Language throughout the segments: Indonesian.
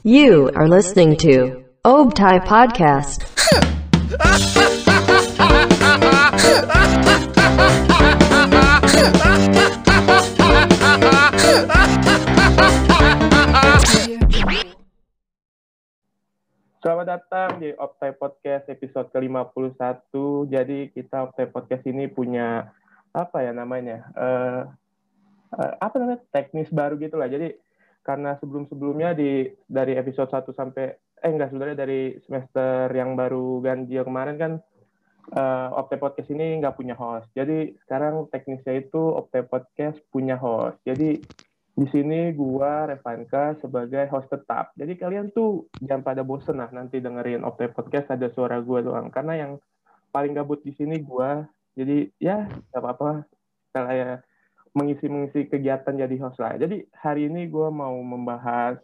You are listening to Obtai Podcast. Selamat datang di Optai Podcast episode ke-51. Jadi kita Optai Podcast ini punya apa ya namanya? Eh eh, apa namanya? Teknis baru gitu lah. Jadi karena sebelum-sebelumnya di dari episode 1 sampai eh enggak sebenarnya dari semester yang baru ganjil kemarin kan eh Optai Podcast ini nggak punya host. Jadi sekarang teknisnya itu Optai Podcast punya host. Jadi di sini gua Revanka sebagai host tetap. Jadi kalian tuh jangan pada bosen lah nanti dengerin Optai Podcast ada suara gua doang. Karena yang paling gabut di sini gua. Jadi ya nggak apa-apa kalau ya mengisi-mengisi kegiatan jadi host lah. Jadi hari ini gua mau membahas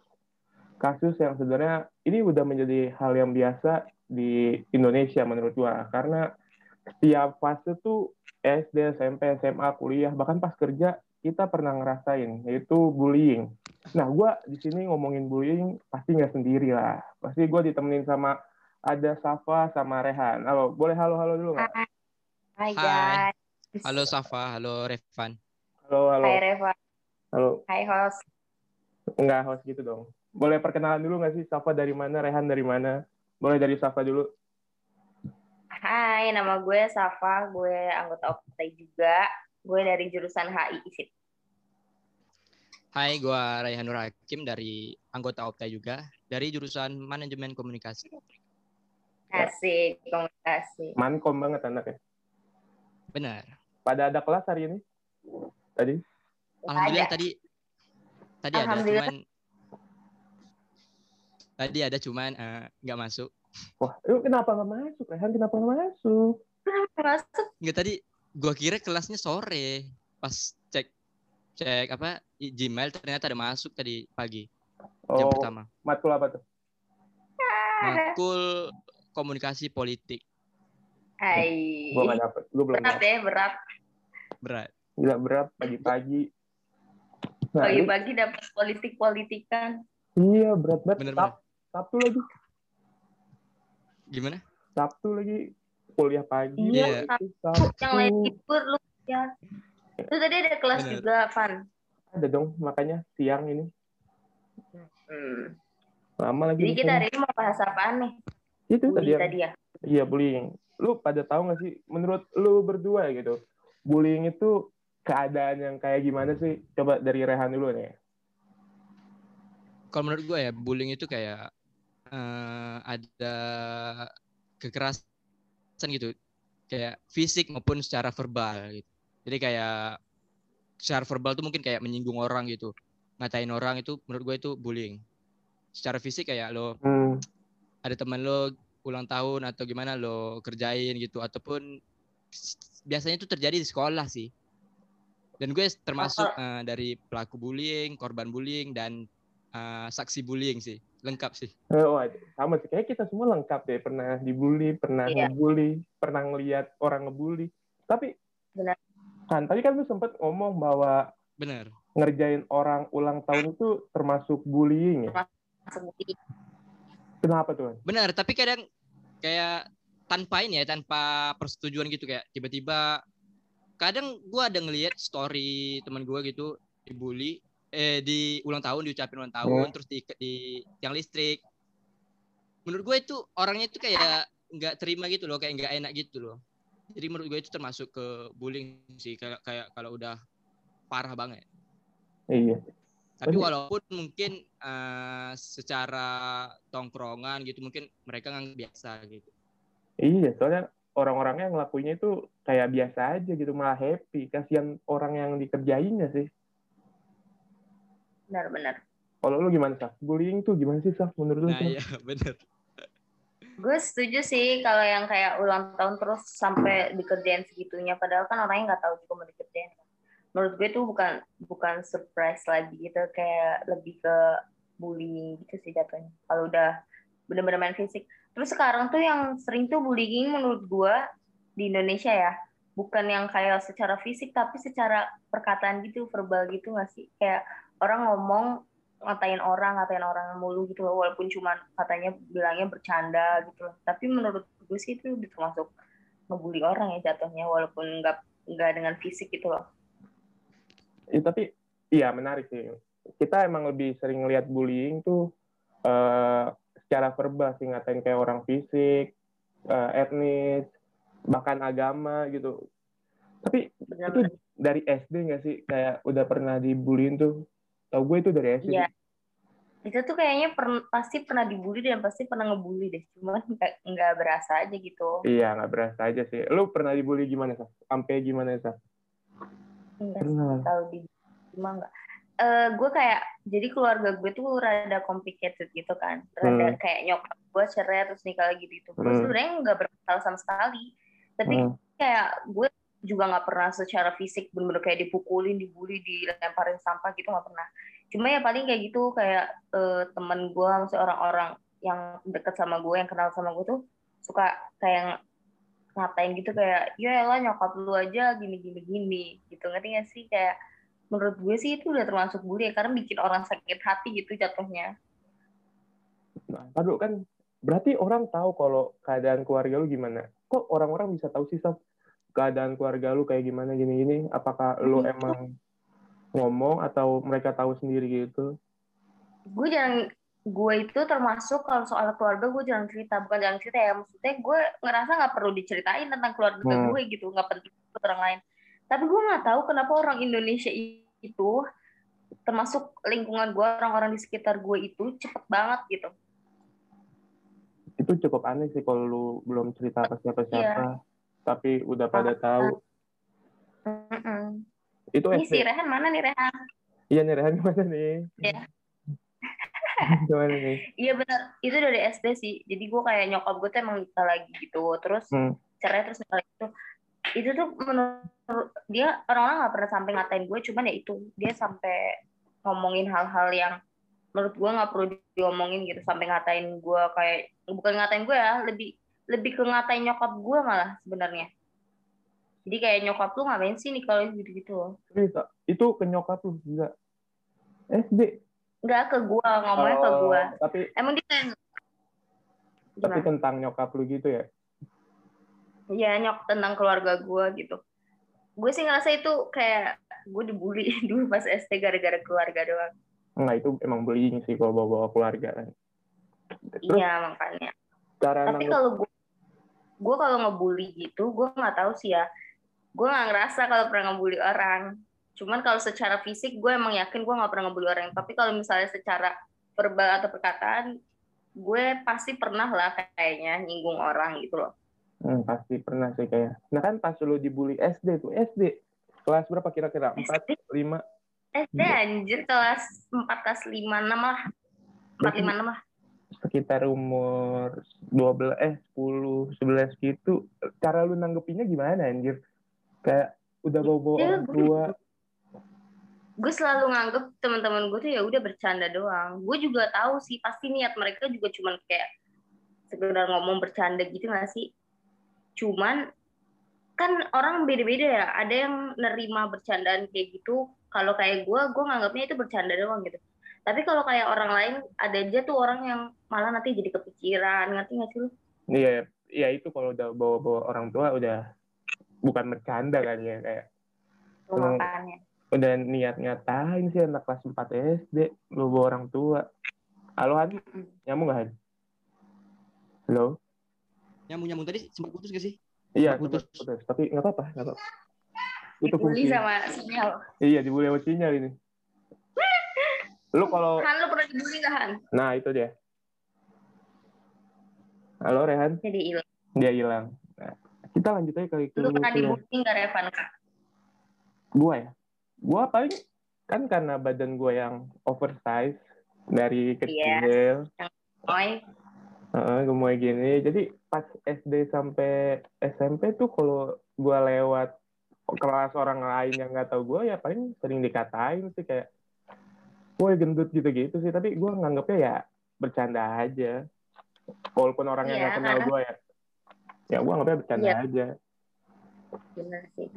kasus yang sebenarnya ini udah menjadi hal yang biasa di Indonesia menurut gua. Karena setiap fase tuh SD, SMP, SMA, kuliah, bahkan pas kerja kita pernah ngerasain yaitu bullying. Nah, gue di sini ngomongin bullying pasti nggak sendiri lah. Pasti gue ditemenin sama ada Safa sama Rehan. Halo, boleh halo-halo dulu nggak? Hai Hai. guys. Halo Safa, halo Revan. Halo, halo, Hai Reva. halo. Hai host. Enggak host gitu dong. Boleh perkenalan dulu nggak sih Safa dari mana, Rehan dari mana? Boleh dari Safa dulu. Hai, nama gue Safa. Gue anggota OPTI juga. Gue dari jurusan HI ISIP. Hai, gua Raihanur Hakim dari anggota Opta juga dari jurusan Manajemen Komunikasi. Asik, komunikasi. Mankom banget anaknya. Benar. Pada ada kelas hari ini? Tadi? Alhamdulillah Ada. tadi tadi ada cuman tadi ada cuman eh, nggak masuk. Wah, lu kenapa nggak masuk? Rehan kenapa nggak masuk? Masuk. Nggak tadi gua kira kelasnya sore. Pas cek cek apa Gmail ternyata ada masuk tadi pagi jam Oh, pertama. matkul apa tuh? Makul komunikasi politik Hai. Gue nggak dapet. Gue belum Berat dapet. ya, berat. berat. Gila berat pagi-pagi. Nah, Pagi-pagi dapat politik-politikan. Iya berat banget. Bener, Sab- Sabtu lagi, Gimana? Sabtu lagi kuliah pagi. Iya. Sabtu. Yang lain libur lu ya. Lu tadi ada kelas Bener. juga, Van. Ada dong, makanya siang ini Hmm. lama lagi. Jadi kita hari ini mau bahas apaan nih? itu tadi. Bully yang- tadi ya. Iya bullying. Lu pada tahu nggak sih? Menurut lu berdua gitu, bullying itu keadaan yang kayak gimana sih? Coba dari Rehan dulu nih. kalau menurut gue ya bullying itu kayak eh, ada kekerasan gitu kayak fisik maupun secara verbal gitu jadi kayak secara verbal tuh mungkin kayak menyinggung orang gitu ngatain orang itu menurut gue itu bullying secara fisik kayak lo Hmm. ada teman lo ulang tahun atau gimana lo kerjain gitu ataupun biasanya itu terjadi di sekolah sih dan gue termasuk eh, dari pelaku bullying korban bullying dan eh, saksi bullying sih lengkap sih Oh, sama sih. Kayak kita semua lengkap deh. Pernah dibully, pernah Iya. ngebully, pernah ngeliat orang ngebully. Tapi, Benar. kan tadi kan lu sempet ngomong bahwa bener ngerjain orang ulang tahun itu termasuk bullying ya? Masuk bully. Kenapa tuh? bener tapi kadang kayak tanpa ini ya tanpa persetujuan gitu kayak tiba-tiba kadang gua ada ngelihat story teman gua gitu dibully eh di ulang tahun diucapin ulang tahun Hmm. terus di, di yang listrik menurut gue itu orangnya itu kayak nggak terima gitu loh kayak nggak enak gitu loh jadi menurut gue itu termasuk ke bullying sih kayak kayak kalau udah parah banget Iya. tapi walaupun mungkin eh, secara tongkrongan gitu mungkin mereka nggak biasa gitu Iya, soalnya orang-orangnya yang ngelakuinnya itu kayak biasa aja gitu, malah happy. Kasihan orang yang dikerjainnya sih. Benar-benar. Kalau lu gimana, Saf? Bullying tuh gimana sih, Saf? Menurut lu? nah iya bener Gue setuju sih kalau yang kayak ulang tahun terus sampai dikerjain segitunya. Padahal kan orangnya nggak tahu juga mau dikerjain. Menurut gue tuh bukan bukan surprise lagi gitu, kayak lebih ke bullying gitu sih jatuhnya. Kalau udah bener-bener main fisik. Terus sekarang tuh yang sering tuh bullying menurut gue di Indonesia ya, bukan yang kayak secara fisik tapi secara perkataan gitu, verbal gitu nggak sih? Kayak orang ngomong ngatain orang ngatain orang mulu gitu loh walaupun cuma katanya bilangnya bercanda gitu loh tapi menurut gue sih itu termasuk ngebully orang ya jatuhnya walaupun nggak nggak dengan fisik gitu loh Ya, tapi iya menarik sih. Kita emang lebih sering lihat bullying tuh eh, secara verbal sih ngatain kayak orang fisik, eh, etnis, bahkan agama gitu. Tapi benar itu dari SD nggak sih kayak udah pernah dibullying tuh? Tau gue itu dari SD. Iya. Kita tuh kayaknya per- pasti pernah dibully dan pasti pernah ngebully deh. Cuman nggak berasa aja gitu. Iya nggak berasa aja sih. Lu pernah dibully gimana sih? Sampai gimana sih? Enggak Pernah. tahu di cuma enggak. Eh gue kayak jadi keluarga gue tuh rada complicated gitu kan. Rada Hmm. kayak nyokap gue cerai terus nikah lagi gitu. Gue Hmm. sebenarnya nggak bermasalah sama sekali. Tapi Hmm. kayak gue juga nggak pernah secara fisik bener-bener kayak dipukulin, dibully, dilemparin sampah gitu nggak pernah. Cuma ya paling kayak gitu kayak eh, temen gue, maksudnya orang-orang yang deket sama gue, yang kenal sama gue tuh suka kayak ngatain gitu kayak, ya elah nyokap lu aja gini-gini gini gitu. Ngerti gak sih kayak menurut gue sih itu udah termasuk bully ya karena bikin orang sakit hati gitu jatuhnya. Nah, aduh kan berarti orang tahu kalau keadaan keluarga lu gimana. Kok orang-orang bisa tahu sih keadaan keluarga lu kayak gimana gini-gini? Apakah lu Hmm. emang ngomong atau mereka tahu sendiri gitu? gue jarang gue itu termasuk kalau soal keluarga gue jarang cerita bukan jarang cerita ya maksudnya gue ngerasa nggak perlu diceritain tentang keluarga Hmm. gue gitu nggak penting orang lain tapi gue nggak tahu kenapa orang Indonesia itu termasuk lingkungan gue orang-orang di sekitar gue itu cepet banget gitu Itu cukup aneh sih kalau lu belum cerita ke siapa-siapa, tapi udah pada tahu. Mm-mm. Itu ini si. Rehan mana nih Rehan Iya nih Rehan gimana nih? Iya. gimana nih? iya benar itu dari SD sih jadi gue kayak nyokap gue tuh emang nikah lagi gitu terus Hmm. cerai terus nikah tuh itu tuh menurut dia orang-orang nggak pernah sampai ngatain gue cuman ya itu dia sampai ngomongin hal-hal yang menurut gue nggak perlu diomongin gitu sampai ngatain gue kayak bukan ngatain gue ya lebih lebih ke ngatain nyokap gue malah sebenarnya jadi kayak nyokap lu ngapain sih nih kalau gitu gitu Bisa. Itu ke nyokap lu enggak? SD. nggak ke gue ngomongnya ke Oh, gue Tapi emang dia tapi gimana tentang nyokap lu gitu ya? ya nyok tentang keluarga gue gitu gue sih ngerasa itu kayak gue dibully dulu pas SD gara-gara keluarga doang. Enggak, itu emang bullying sih kalau bawa-bawa keluarga kan. Terus iya makanya. cara tapi nanggep- kalau gue gue kalau ngebully gitu gue nggak tahu sih ya. Gue nggak ngerasa kalau pernah ngebully orang. Cuman kalau secara fisik gue emang yakin gue nggak pernah ngebully orang. Tapi kalau misalnya secara verbal atau perkataan gue pasti pernah lah kayaknya nyinggung orang gitu loh Hmm, pasti pernah sih kayak. Nah kan pas lu dibully SD tuh, SD. Kelas berapa kira-kira? 4, SD 5? SD Iya. anjir kelas 4 kelas 5 6 lah 4 5 6 lah Sekitar umur 12, eh 10, 11 gitu. Cara lu nanggepinnya gimana anjir? Kayak udah bawa-bawa Ya, orang tua. gue selalu nganggep teman-teman gue tuh ya udah bercanda doang. Gue juga tahu sih pasti niat mereka juga cuman kayak sekedar ngomong bercanda gitu gak sih? Cuman kan orang beda-beda ya. Ada yang nerima bercandaan kayak gitu. Kalau kayak gue, gue nganggapnya itu bercanda doang gitu. Tapi kalau kayak orang lain, ada aja tuh orang yang malah nanti jadi kepikiran, ngerti gak sih lu? Iya, ya itu kalau udah bawa-bawa orang tua udah bukan bercanda kan ya kayak udah niat ngatain sih anak kelas 4 SD lu bawa orang tua. Halo Han, nyambung gak Han? Halo? Nyambung nyambung tadi sempat putus gak sih? Iya, Putus. putus. putus. Tapi nggak apa-apa, nggak apa-apa. Itu Dibully fungsi. sama sinyal. Iya, dibully sama sinyal ini. Lu kalau Han, lu pernah dibully gak Han? nah itu dia. Halo Rehan, Jadi hilang. dia hilang. Nah, kita lanjut aja kali ke Lu pernah dibully gak Revan? gua ya. Gua paling kan karena badan gua yang oversize dari kecil, Oi, Heeh, gemoy gini. Jadi pas SD sampai SMP tuh kalau gua lewat kelas orang lain yang nggak tahu gua ya paling sering dikatain sih kayak, woi gendut gitu-gitu sih. Tapi gua nganggapnya ya bercanda aja. Walaupun orang yang nggak kenal karena- gua ya, ya gua nganggapnya bercanda Iya. aja. bener sih.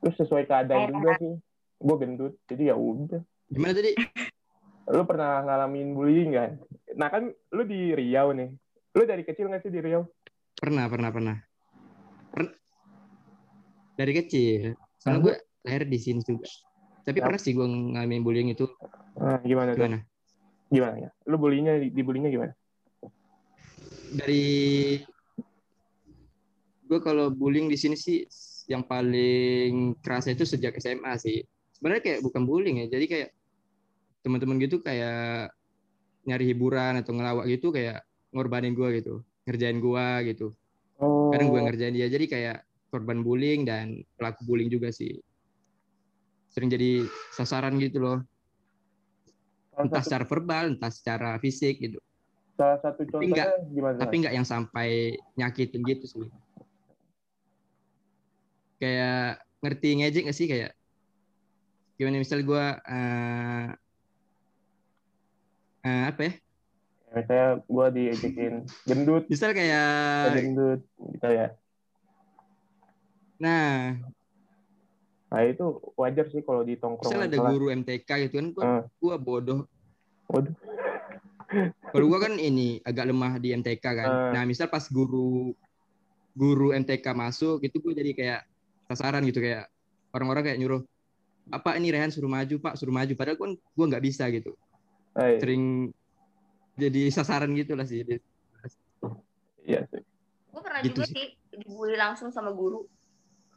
Terus sesuai keadaan juga sih. Gua gendut, jadi ya udah. Gimana tadi? lu pernah ngalamin bullying kan? Nah kan lu di Riau nih. Lu dari kecil nggak sih di Riau? Pernah, pernah, pernah. Per- Dari kecil. Soalnya Nah, gue lahir di sini juga. Tapi pernah sih gue ngalamin bullying itu. Nah, gimana tuh? Gimana? Gimana ya? Lu bullyingnya di bullyingnya gimana? Dari gue kalau bullying di sini sih yang paling kerasa itu sejak SMA sih. Sebenarnya kayak bukan bullying ya. Jadi kayak teman-teman gitu kayak nyari hiburan atau ngelawak gitu kayak ngorbanin gue gitu, ngerjain gue gitu. Oh. kadang gue ngerjain dia jadi kayak korban bullying dan pelaku bullying juga sih sering jadi sasaran gitu loh salah entah satu, secara verbal entah secara fisik gitu salah satu contohnya enggak. gimana? tapi nggak yang sampai nyakitin gitu sih kayak ngerti ngejek nggak sih kayak gimana misal gue eh eh, apa ya Misalnya gue diejekin gendut, misal ya kayak gendut, gitu ya. nah Nah itu wajar sih kalau di misal tongkrongan ada guru MTK gitu kan gue Eh. gua bodoh Waduh. Kalau gua kan ini agak lemah di MTK kan. Eh. Nah, misal pas guru guru MTK masuk itu gue jadi kayak sasaran gitu kayak orang-orang kayak nyuruh apa ini Rehan suruh maju Pak suruh maju padahal gua gua nggak bisa gitu Hai, sering jadi sasaran gitu lah sih iya sih. Gue pernah Gitu juga sih. sih dibully langsung sama guru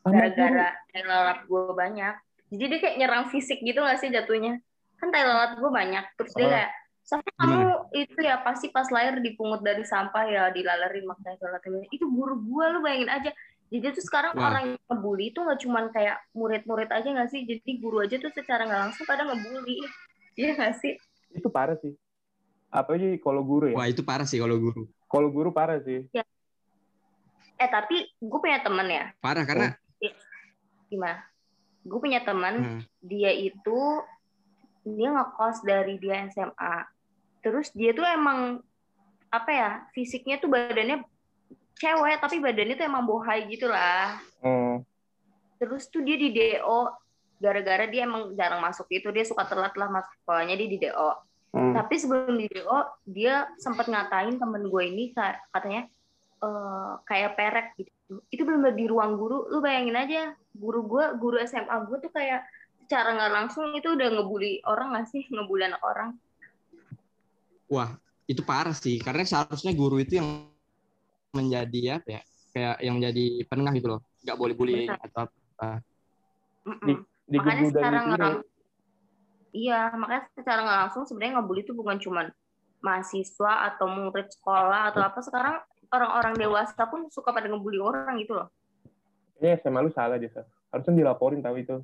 gara-gara tai lalat gue banyak. Jadi dia kayak nyerang fisik gitu gak sih jatuhnya? Kan tai lalat gue banyak. Terus dia Oh. kayak, sama kamu itu ya pasti pas lahir dipungut dari sampah ya dilalerin makanya tai lalat itu guru gue lu bayangin aja. Jadi tuh sekarang Wah. orang yang ngebully itu nggak cuman kayak murid-murid aja nggak sih? Jadi guru aja tuh secara nggak langsung kadang ngebully. Iya nggak sih? Itu parah sih. Apalagi kalau guru ya. wah itu parah sih kalau guru Kalau guru parah sih. Eh tapi gue punya temen ya. parah karena Gimana? Gue punya temen nah, dia itu dia ngekos dari dia SMA. Terus dia tuh emang apa ya fisiknya tuh badannya cewek tapi badannya tuh emang bohai gitu lah. Hmm. Terus tuh dia di DO gara-gara dia emang jarang masuk itu dia suka telat lah masuk sekolahnya dia di DO. Hmm. Tapi sebelum di DO dia sempat ngatain temen gue ini ka- katanya eh, kayak perek gitu. Itu belum di ruang guru. Lu bayangin aja guru gue guru SMA gue tuh kayak secara nggak langsung itu udah ngebully orang nggak sih ngebully anak orang. wah itu parah sih karena seharusnya guru itu yang menjadi apa ya kayak yang menjadi penengah gitu loh nggak boleh bullying Benar. atau apa Mm-mm. Di makanya dan secara di nggak sini. lang- iya makanya secara nggak langsung sebenarnya ngebully itu bukan cuman mahasiswa atau murid sekolah atau apa sekarang orang-orang dewasa pun suka pada ngebully orang gitu loh Ini SMA lu salah dia. Sar. Harusnya dilaporin tahu itu.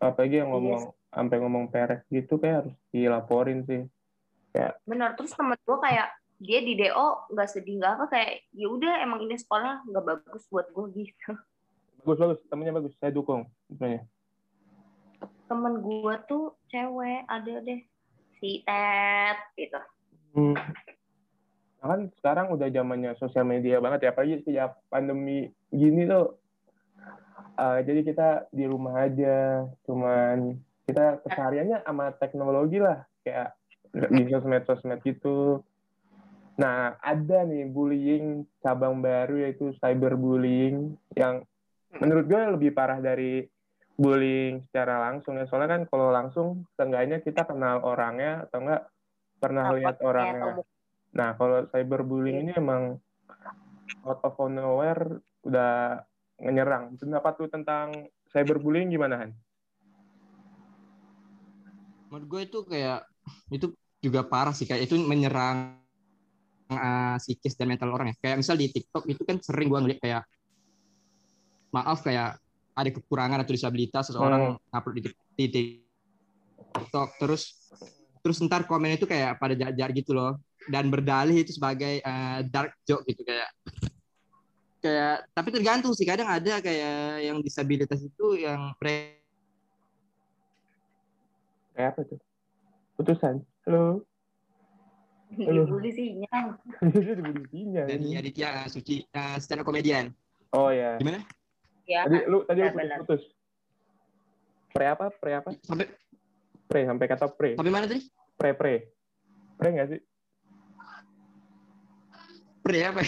Apalagi yang Iya ngomong sampai ngomong peres gitu kayak harus dilaporin sih. benar terus temen gue kayak dia di DO nggak sedih nggak apa kayak ya udah emang ini sekolah nggak bagus buat gue gitu Bagus bagus, temennya bagus. Saya dukung temennya. Temen gue tuh cewek ada deh si Ted gitu Hmm. Nah, kan sekarang udah zamannya sosial media banget ya, apalagi sejak pandemi gini tuh. eh, jadi kita di rumah aja, cuman kita kesehariannya sama teknologi lah, kayak di sosmed-sosmed gitu. Nah, ada nih bullying cabang baru yaitu cyberbullying yang menurut gue lebih parah dari bullying secara langsung ya. Soalnya kan kalau langsung seenggaknya kita kenal orangnya atau enggak pernah lihat Rapotnya orangnya. atau Nah, kalau cyberbullying ini emang out of nowhere udah menyerang. Pendapat lu tentang cyberbullying gimana, Han? menurut gue itu kayak itu juga parah sih kayak itu menyerang uh, psikis dan mental orang ya kayak misal di TikTok itu kan sering gue ngeliat kayak maaf kayak ada kekurangan atau disabilitas seseorang upload di, Tik- di TikTok terus terus ntar komen itu kayak pada jar gitu loh dan berdalih itu sebagai uh, dark joke gitu kayak kayak tapi tergantung sih kadang ada kayak yang disabilitas itu yang pre Kayak apa tuh? Putusan. Halo. dibully sih nyang Dia dibully sinya. dari Aditya uh, Suci uh, stand up comedian Oh ya. Ya Tadi lu tadi lu Benar, benar. putus. Pre apa? Pre apa? sampai Pre, sampai kata pre. Sampai mana tadi? Pre, pre. Pre nggak sih? Pre apa?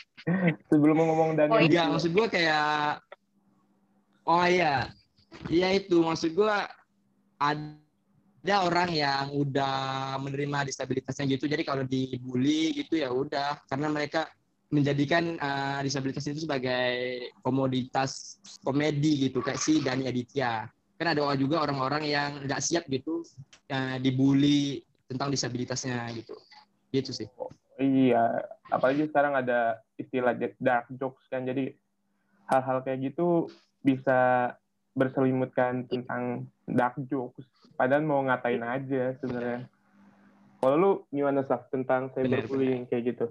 Sebelum ngomong dan Oh, Enggak, maksud gua kayak Oh iya. Iya itu maksud gua ada orang yang udah menerima disabilitasnya gitu. Jadi kalau dibully gitu ya udah karena mereka menjadikan uh, disabilitas itu sebagai komoditas komedi gitu kayak si Dani Aditya. Kan ada juga orang-orang yang nggak siap gitu uh, dibully tentang disabilitasnya gitu. Gitu sih. Iya, apalagi sekarang ada istilah dark jokes kan. Jadi hal-hal kayak gitu bisa berselimutkan tentang dark jokes. Padahal mau ngatain aja sebenarnya. Kalau lu gimana sih tentang cyberbullying kayak gitu?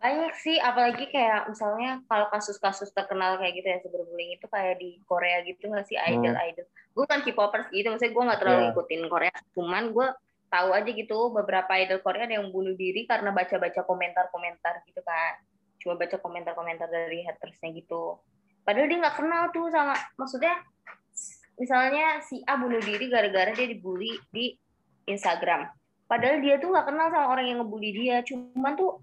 Banyak sih, apalagi kayak misalnya kalau kasus-kasus terkenal kayak gitu ya cyberbullying itu kayak di Korea gitu nggak sih idol-idol. Gue kan K-popers gitu, maksudnya gue nggak terlalu Yeah. ngikutin Korea. Cuman gue tahu aja gitu beberapa idol Korea ada yang bunuh diri karena baca-baca komentar-komentar gitu kan. Cuma baca komentar-komentar dari hatersnya gitu. Padahal dia nggak kenal tuh sama, maksudnya misalnya si A bunuh diri gara-gara dia dibully di Instagram. Padahal dia tuh nggak kenal sama orang yang ngebully dia. Cuman tuh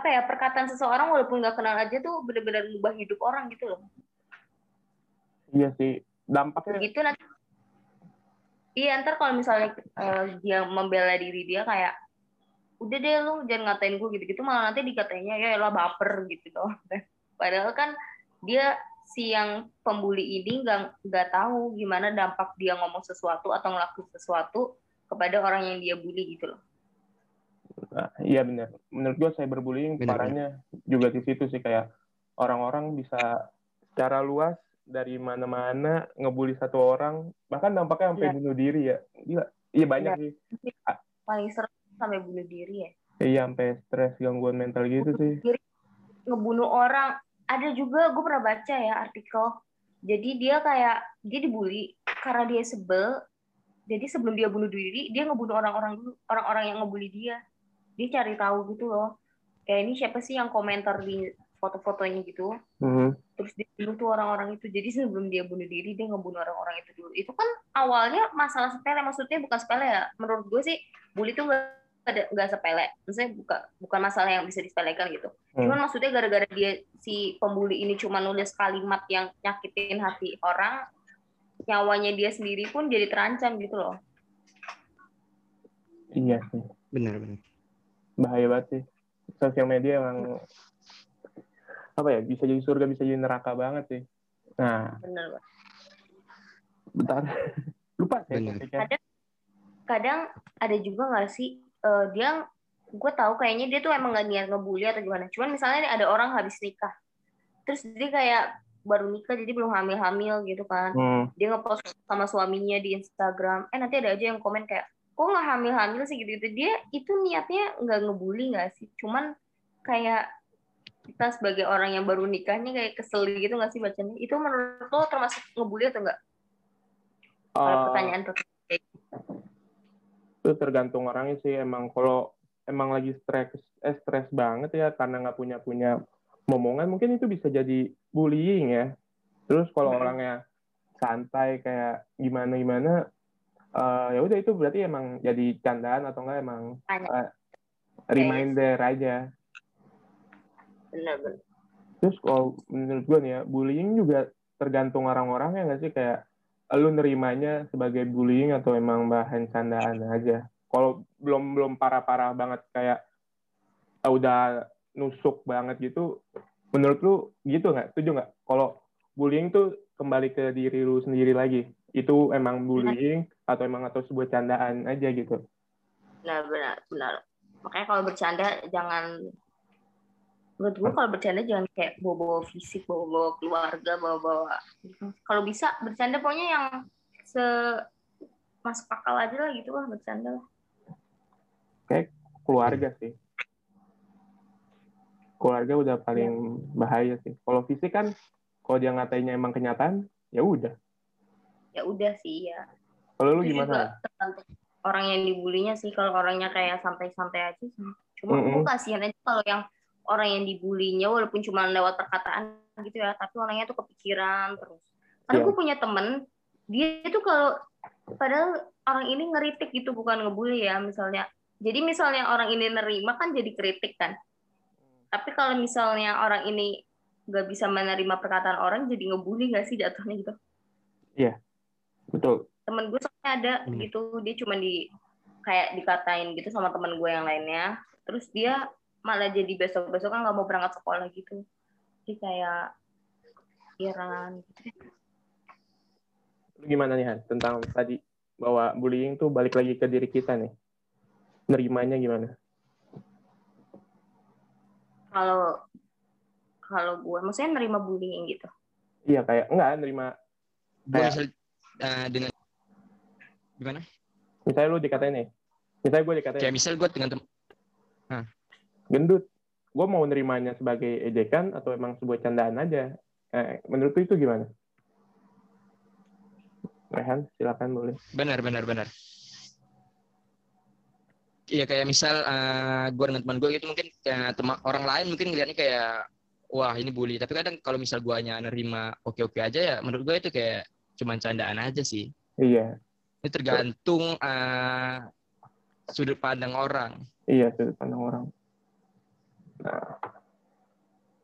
apa ya perkataan seseorang walaupun nggak kenal aja tuh benar-benar mengubah hidup orang gitu loh. Iya sih, dampaknya Gitu nanti. Iya ntar kalau misalnya eh, dia membela diri dia kayak udah deh lu jangan ngatain gue gitu-gitu malah nanti dikatanya ya lah baper gitu loh. Padahal kan dia si yang pembuli ini nggak nggak tahu gimana dampak dia ngomong sesuatu atau ngelakuin sesuatu kepada orang yang dia bully gitu loh. Nah, iya benar. Menurut gua cyberbullying Benar, parahnya juga di situ sih kayak orang-orang bisa secara luas dari mana-mana ngebully satu orang, bahkan dampaknya sampai Iya. bunuh diri ya. Gila. Iya banyak Iya. sih. Paling serem sampai bunuh diri ya. Iya sampai stres gangguan mental gitu sih. ngebunuh orang. Ada juga gue pernah baca ya artikel. Jadi dia kayak dia dibully karena dia sebel. Jadi sebelum dia bunuh diri, dia ngebunuh orang-orang dulu, orang-orang yang ngebully dia. Dia cari tahu gitu loh. Kayak ini siapa sih yang komentar di foto-fotonya gitu. Mhm. Terus dia bunuh tuh orang-orang itu. Jadi sebelum dia bunuh diri, dia ngebunuh orang-orang itu dulu. Itu kan awalnya masalah sepele, maksudnya bukan sepele ya. Menurut gue sih, bully tuh nggak ada- nggak sepele. Maksudnya bukan bukan masalah yang bisa disepelekan gitu. Hmm. Cuman maksudnya gara-gara dia si pembuli ini cuma nulis kalimat yang nyakitin hati orang, nyawanya dia sendiri pun jadi terancam gitu loh. Iya sih. Benar benar. Bahaya banget sih. Sosial media emang apa ya bisa jadi surga bisa jadi neraka banget sih. Nah, Bener banget. bentar. Lupa saya Benar. topiknya. Kadang ada juga nggak sih eh, dia gue tahu kayaknya dia tuh emang nggak niat ngebully atau gimana. Cuman misalnya nih ada orang habis nikah, terus dia kayak baru nikah jadi belum hamil-hamil gitu kan. Hmm. dia ngepost sama suaminya di Instagram eh nanti ada aja yang komen kayak kok nggak hamil-hamil sih gitu-gitu. Dia itu niatnya nggak ngebully nggak sih? Cuman kayak kita sebagai orang yang baru nikahnya kayak kesel gitu nggak sih bacanya? Itu menurut lo termasuk ngebully atau enggak kalau Eh, pertanyaan itu tergantung orangnya sih. Emang kalau emang lagi stres eh stres banget ya karena nggak punya punya momongan mungkin itu bisa jadi bullying ya. Terus kalau Hmm. orangnya santai kayak gimana gimana eh, ya udah itu berarti emang jadi candaan atau enggak emang eh, reminder aja. Bener-bener terus kalau menurut gue nih ya bullying juga tergantung orang-orangnya nggak sih? Kayak lu nerimanya sebagai bullying atau emang bahan candaan aja? Kalau belum belum parah-parah banget kayak ah, udah nusuk banget gitu menurut lu gitu nggak? Setuju nggak? Kalau bullying tuh kembali ke diri lu sendiri lagi itu emang bullying atau emang atau sebuah candaan aja gitu. Benar benar benar. Makanya kalau bercanda jangan menurut gue kalau bercanda jangan kayak bawa-bawa fisik bawa-bawa keluarga bawa-bawa kalau bisa bercanda pokoknya yang se masuk akal aja lah gitu lah bercanda lah. Keluarga sih. Keluarga udah paling bahaya sih. Kalau fisik kan kalau dia ngatainnya emang kenyataan ya udah ya udah sih ya. Kalau lu itu gimana? orang yang dibulinya sih kalau orangnya kayak santai-santai aja sih. Cuma Mm-mm. gue kasihan aja kalau yang orang yang dibulinya walaupun cuma lewat perkataan gitu ya tapi orangnya tuh kepikiran terus. Karena Iya. gue punya temen dia itu kalau padahal orang ini ngeritik gitu bukan ngebully ya misalnya. Jadi misalnya orang ini nerima kan jadi kritik kan. Tapi kalau misalnya orang ini nggak bisa menerima perkataan orang jadi ngebully nggak sih jatuhnya gitu? Iya, betul. temen gue soalnya ada Hmm. gitu dia cuma di kayak dikatain gitu sama temen gue yang lainnya terus dia malah jadi besok besok kan nggak mau berangkat sekolah gitu jadi kayak Iran gitu Lu gimana nih Han tentang tadi bahwa bullying tuh balik lagi ke diri kita nih. Nerimanya gimana? kalau kalau gue maksudnya nerima bullying gitu Iya kayak enggak nerima Kayak- eh, dengan gimana? misalnya lu dikatain nih. Misalnya gue dikatain Kayak misal gue dengan tem gendut. Gue mau nerimanya sebagai ejekan atau emang sebuah candaan aja. Eh, menurut lu itu gimana? Rehan, silakan boleh. benar benar benar. Iya kayak misal eh gue dengan teman gue gitu mungkin kayak teman orang lain mungkin ngeliatnya kayak wah ini bully tapi kadang kalau misal guanya nerima oke oke aja ya menurut gue itu kayak cuman candaan aja sih Iya, ini tergantung eh, sudut pandang orang iya sudut pandang orang. Nah,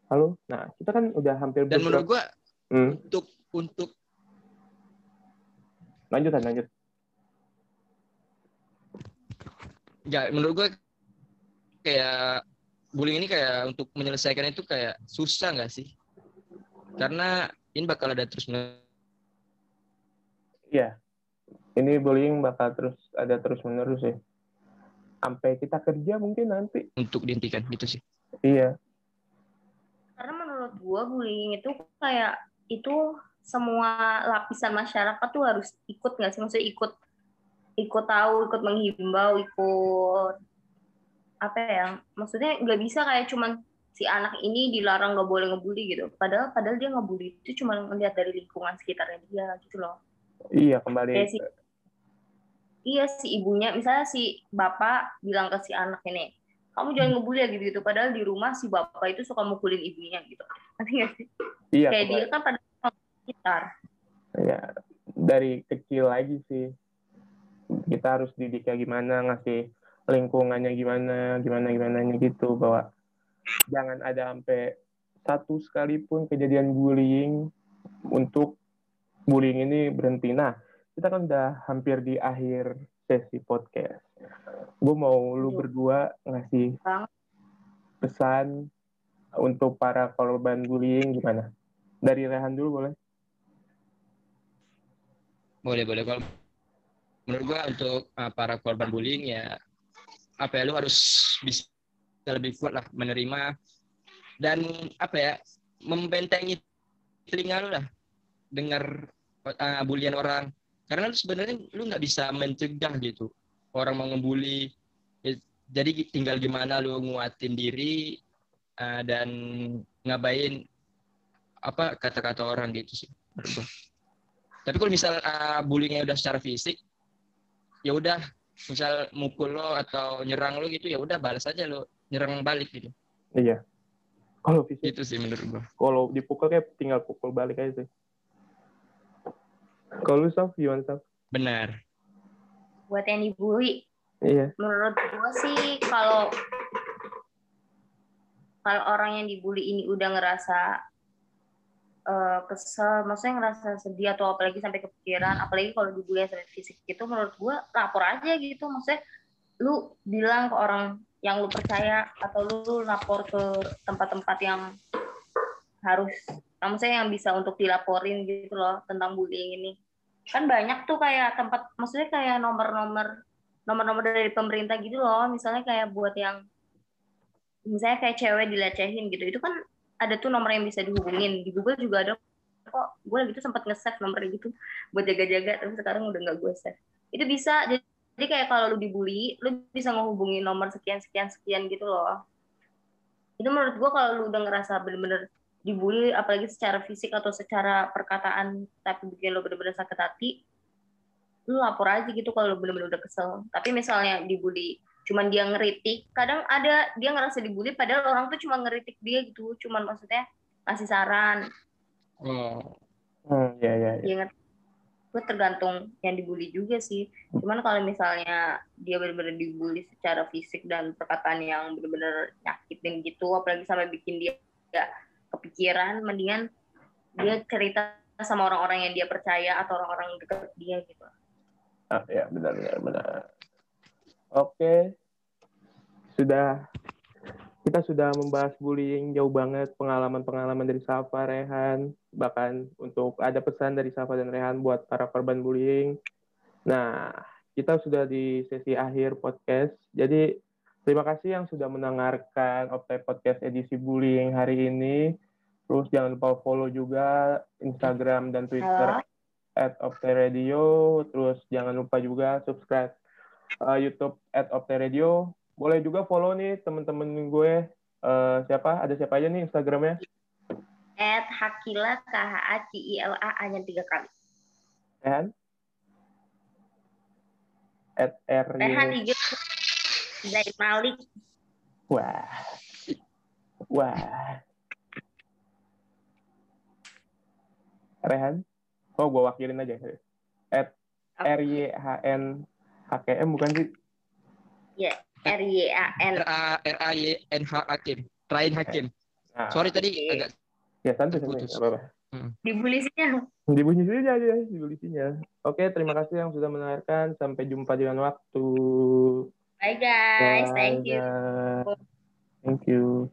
halo. Nah, kita kan udah hampir dan menurut gue Hmm, untuk untuk lanjut lanjut. ya menurut gue kayak bullying ini kayak untuk menyelesaikan itu kayak susah nggak sih karena ini bakal ada terus menerus Iya. Ini bullying bakal terus ada terus menerus ya. Sampai kita kerja mungkin nanti. untuk dihentikan gitu sih Iya. karena menurut gue bullying itu kayak itu semua lapisan masyarakat tuh harus ikut nggak sih maksudnya ikut ikut tahu ikut menghimbau ikut apa ya maksudnya nggak bisa kayak cuman si anak ini dilarang nggak boleh ngebully gitu padahal padahal dia ngebully itu cuma ngeliat dari lingkungan sekitarnya dia gitu loh Iya, kembali. Si- iya si ibunya misalnya si bapak bilang ke si anak ini kamu jangan ngebully ya gitu gitu padahal di rumah si bapak itu suka mukulin ibunya gitu Ngerti nggak sih Iya, kayak kembali. dia kan pada sekitar Iya. Dari kecil lagi sih. Kita harus didiknya gimana, ngasih lingkungannya gimana, gimana gimana gitu bahwa jangan ada sampai satu sekalipun kejadian bullying untuk bullying ini berhenti. Nah, kita kan udah hampir di akhir sesi podcast. Gue mau lu Iya. berdua ngasih pesan untuk para korban bullying gimana? Dari Rehan dulu boleh? boleh boleh kalau menurut gua untuk uh, para korban bullying ya apa ya lu harus bisa lebih kuat lah menerima dan apa ya membentengi telinga lu lah dengar uh, bulian orang karena lu sebenarnya lu nggak bisa mencegah gitu orang mau ngebully Ya, jadi tinggal gimana lu nguatin diri uh, dan ngabain apa kata-kata orang gitu sih. Tapi kalau misal uh, bullyingnya udah secara fisik, ya udah, misal mukul lo atau nyerang lo gitu, ya udah balas aja lo, nyerang balik gitu. Iya. Kalau fisik, Itu sih menurut gua. kalau dipukul kayak tinggal pukul balik aja sih. Kalau lu Saf, gimana Saf? Benar. buat yang dibully Iya. menurut gue sih kalau kalau orang yang dibully ini udah ngerasa eh, kesel, maksudnya ngerasa sedih atau apalagi sampai kepikiran, apalagi kalau dibully sampai fisik gitu, menurut gue lapor aja gitu, maksudnya lu bilang ke orang yang lu percaya atau lu lapor ke tempat-tempat yang harus, maksudnya yang bisa untuk dilaporin gitu loh tentang bullying ini. Kan banyak tuh kayak tempat, maksudnya kayak nomor-nomor nomor-nomor dari pemerintah gitu loh. Misalnya kayak buat yang misalnya kayak cewek dilecehin gitu. Itu kan ada tuh nomor yang bisa dihubungin. Di Google juga ada kok. Gue lagi tuh sempat nge-save nomor gitu. Buat jaga-jaga tapi sekarang udah nggak gue save. Itu bisa. Jadi kayak kalau lu dibully lu bisa ngehubungin nomor sekian sekian sekian gitu loh. Itu menurut gue kalau lu udah ngerasa bener-bener dibully apalagi secara fisik atau secara perkataan tapi bikin lu bener-bener sakit hati lu lapor aja gitu kalau lu bener-bener udah kesel. Tapi misalnya dibully, cuman dia ngeritik, kadang ada dia ngerasa dibully padahal orang tuh cuma ngeritik dia gitu, cuman maksudnya ngasih saran, Oh, Hmm, iya, iya, iya. dia gue tergantung yang dibully juga sih cuman kalau misalnya dia benar-benar dibully secara fisik dan perkataan yang benar-benar nyakitin gitu apalagi sampai bikin dia ya kepikiran mendingan dia cerita sama orang-orang yang dia percaya atau orang-orang dekat dia gitu ah ya benar benar benar oke sudah kita sudah membahas bullying jauh banget pengalaman-pengalaman dari Safa, Rehan, bahkan untuk ada pesan dari Safa dan Rehan buat para korban bullying. Nah, kita sudah di sesi akhir podcast. Jadi terima kasih yang sudah mendengarkan Optai Podcast edisi bullying hari ini. Terus jangan lupa follow juga Instagram dan Twitter at Optai Radio. Terus jangan lupa juga subscribe uh, YouTube at Optai Radio. Boleh juga follow nih temen-temen gue. Uh, siapa? Ada siapa aja nih Instagramnya? At Hakila K H A C I L A hanya tiga kali. Rehan? At R Zaid Malik wah. Wah. Rehan? Oh gue wakilin aja. At R Y H N H K M bukan sih? Ya, R Y A N. R A R A Y N H Hakim. Rain Hakim. nah, Sorry tadi Oke. agak ya santai santai. Apa-apa. Dibully sinya. dibunyi aja aja dibulisinya. Oke terima kasih yang sudah mendengarkan. Sampai jumpa di lain waktu Bye guys, thank you. Thank you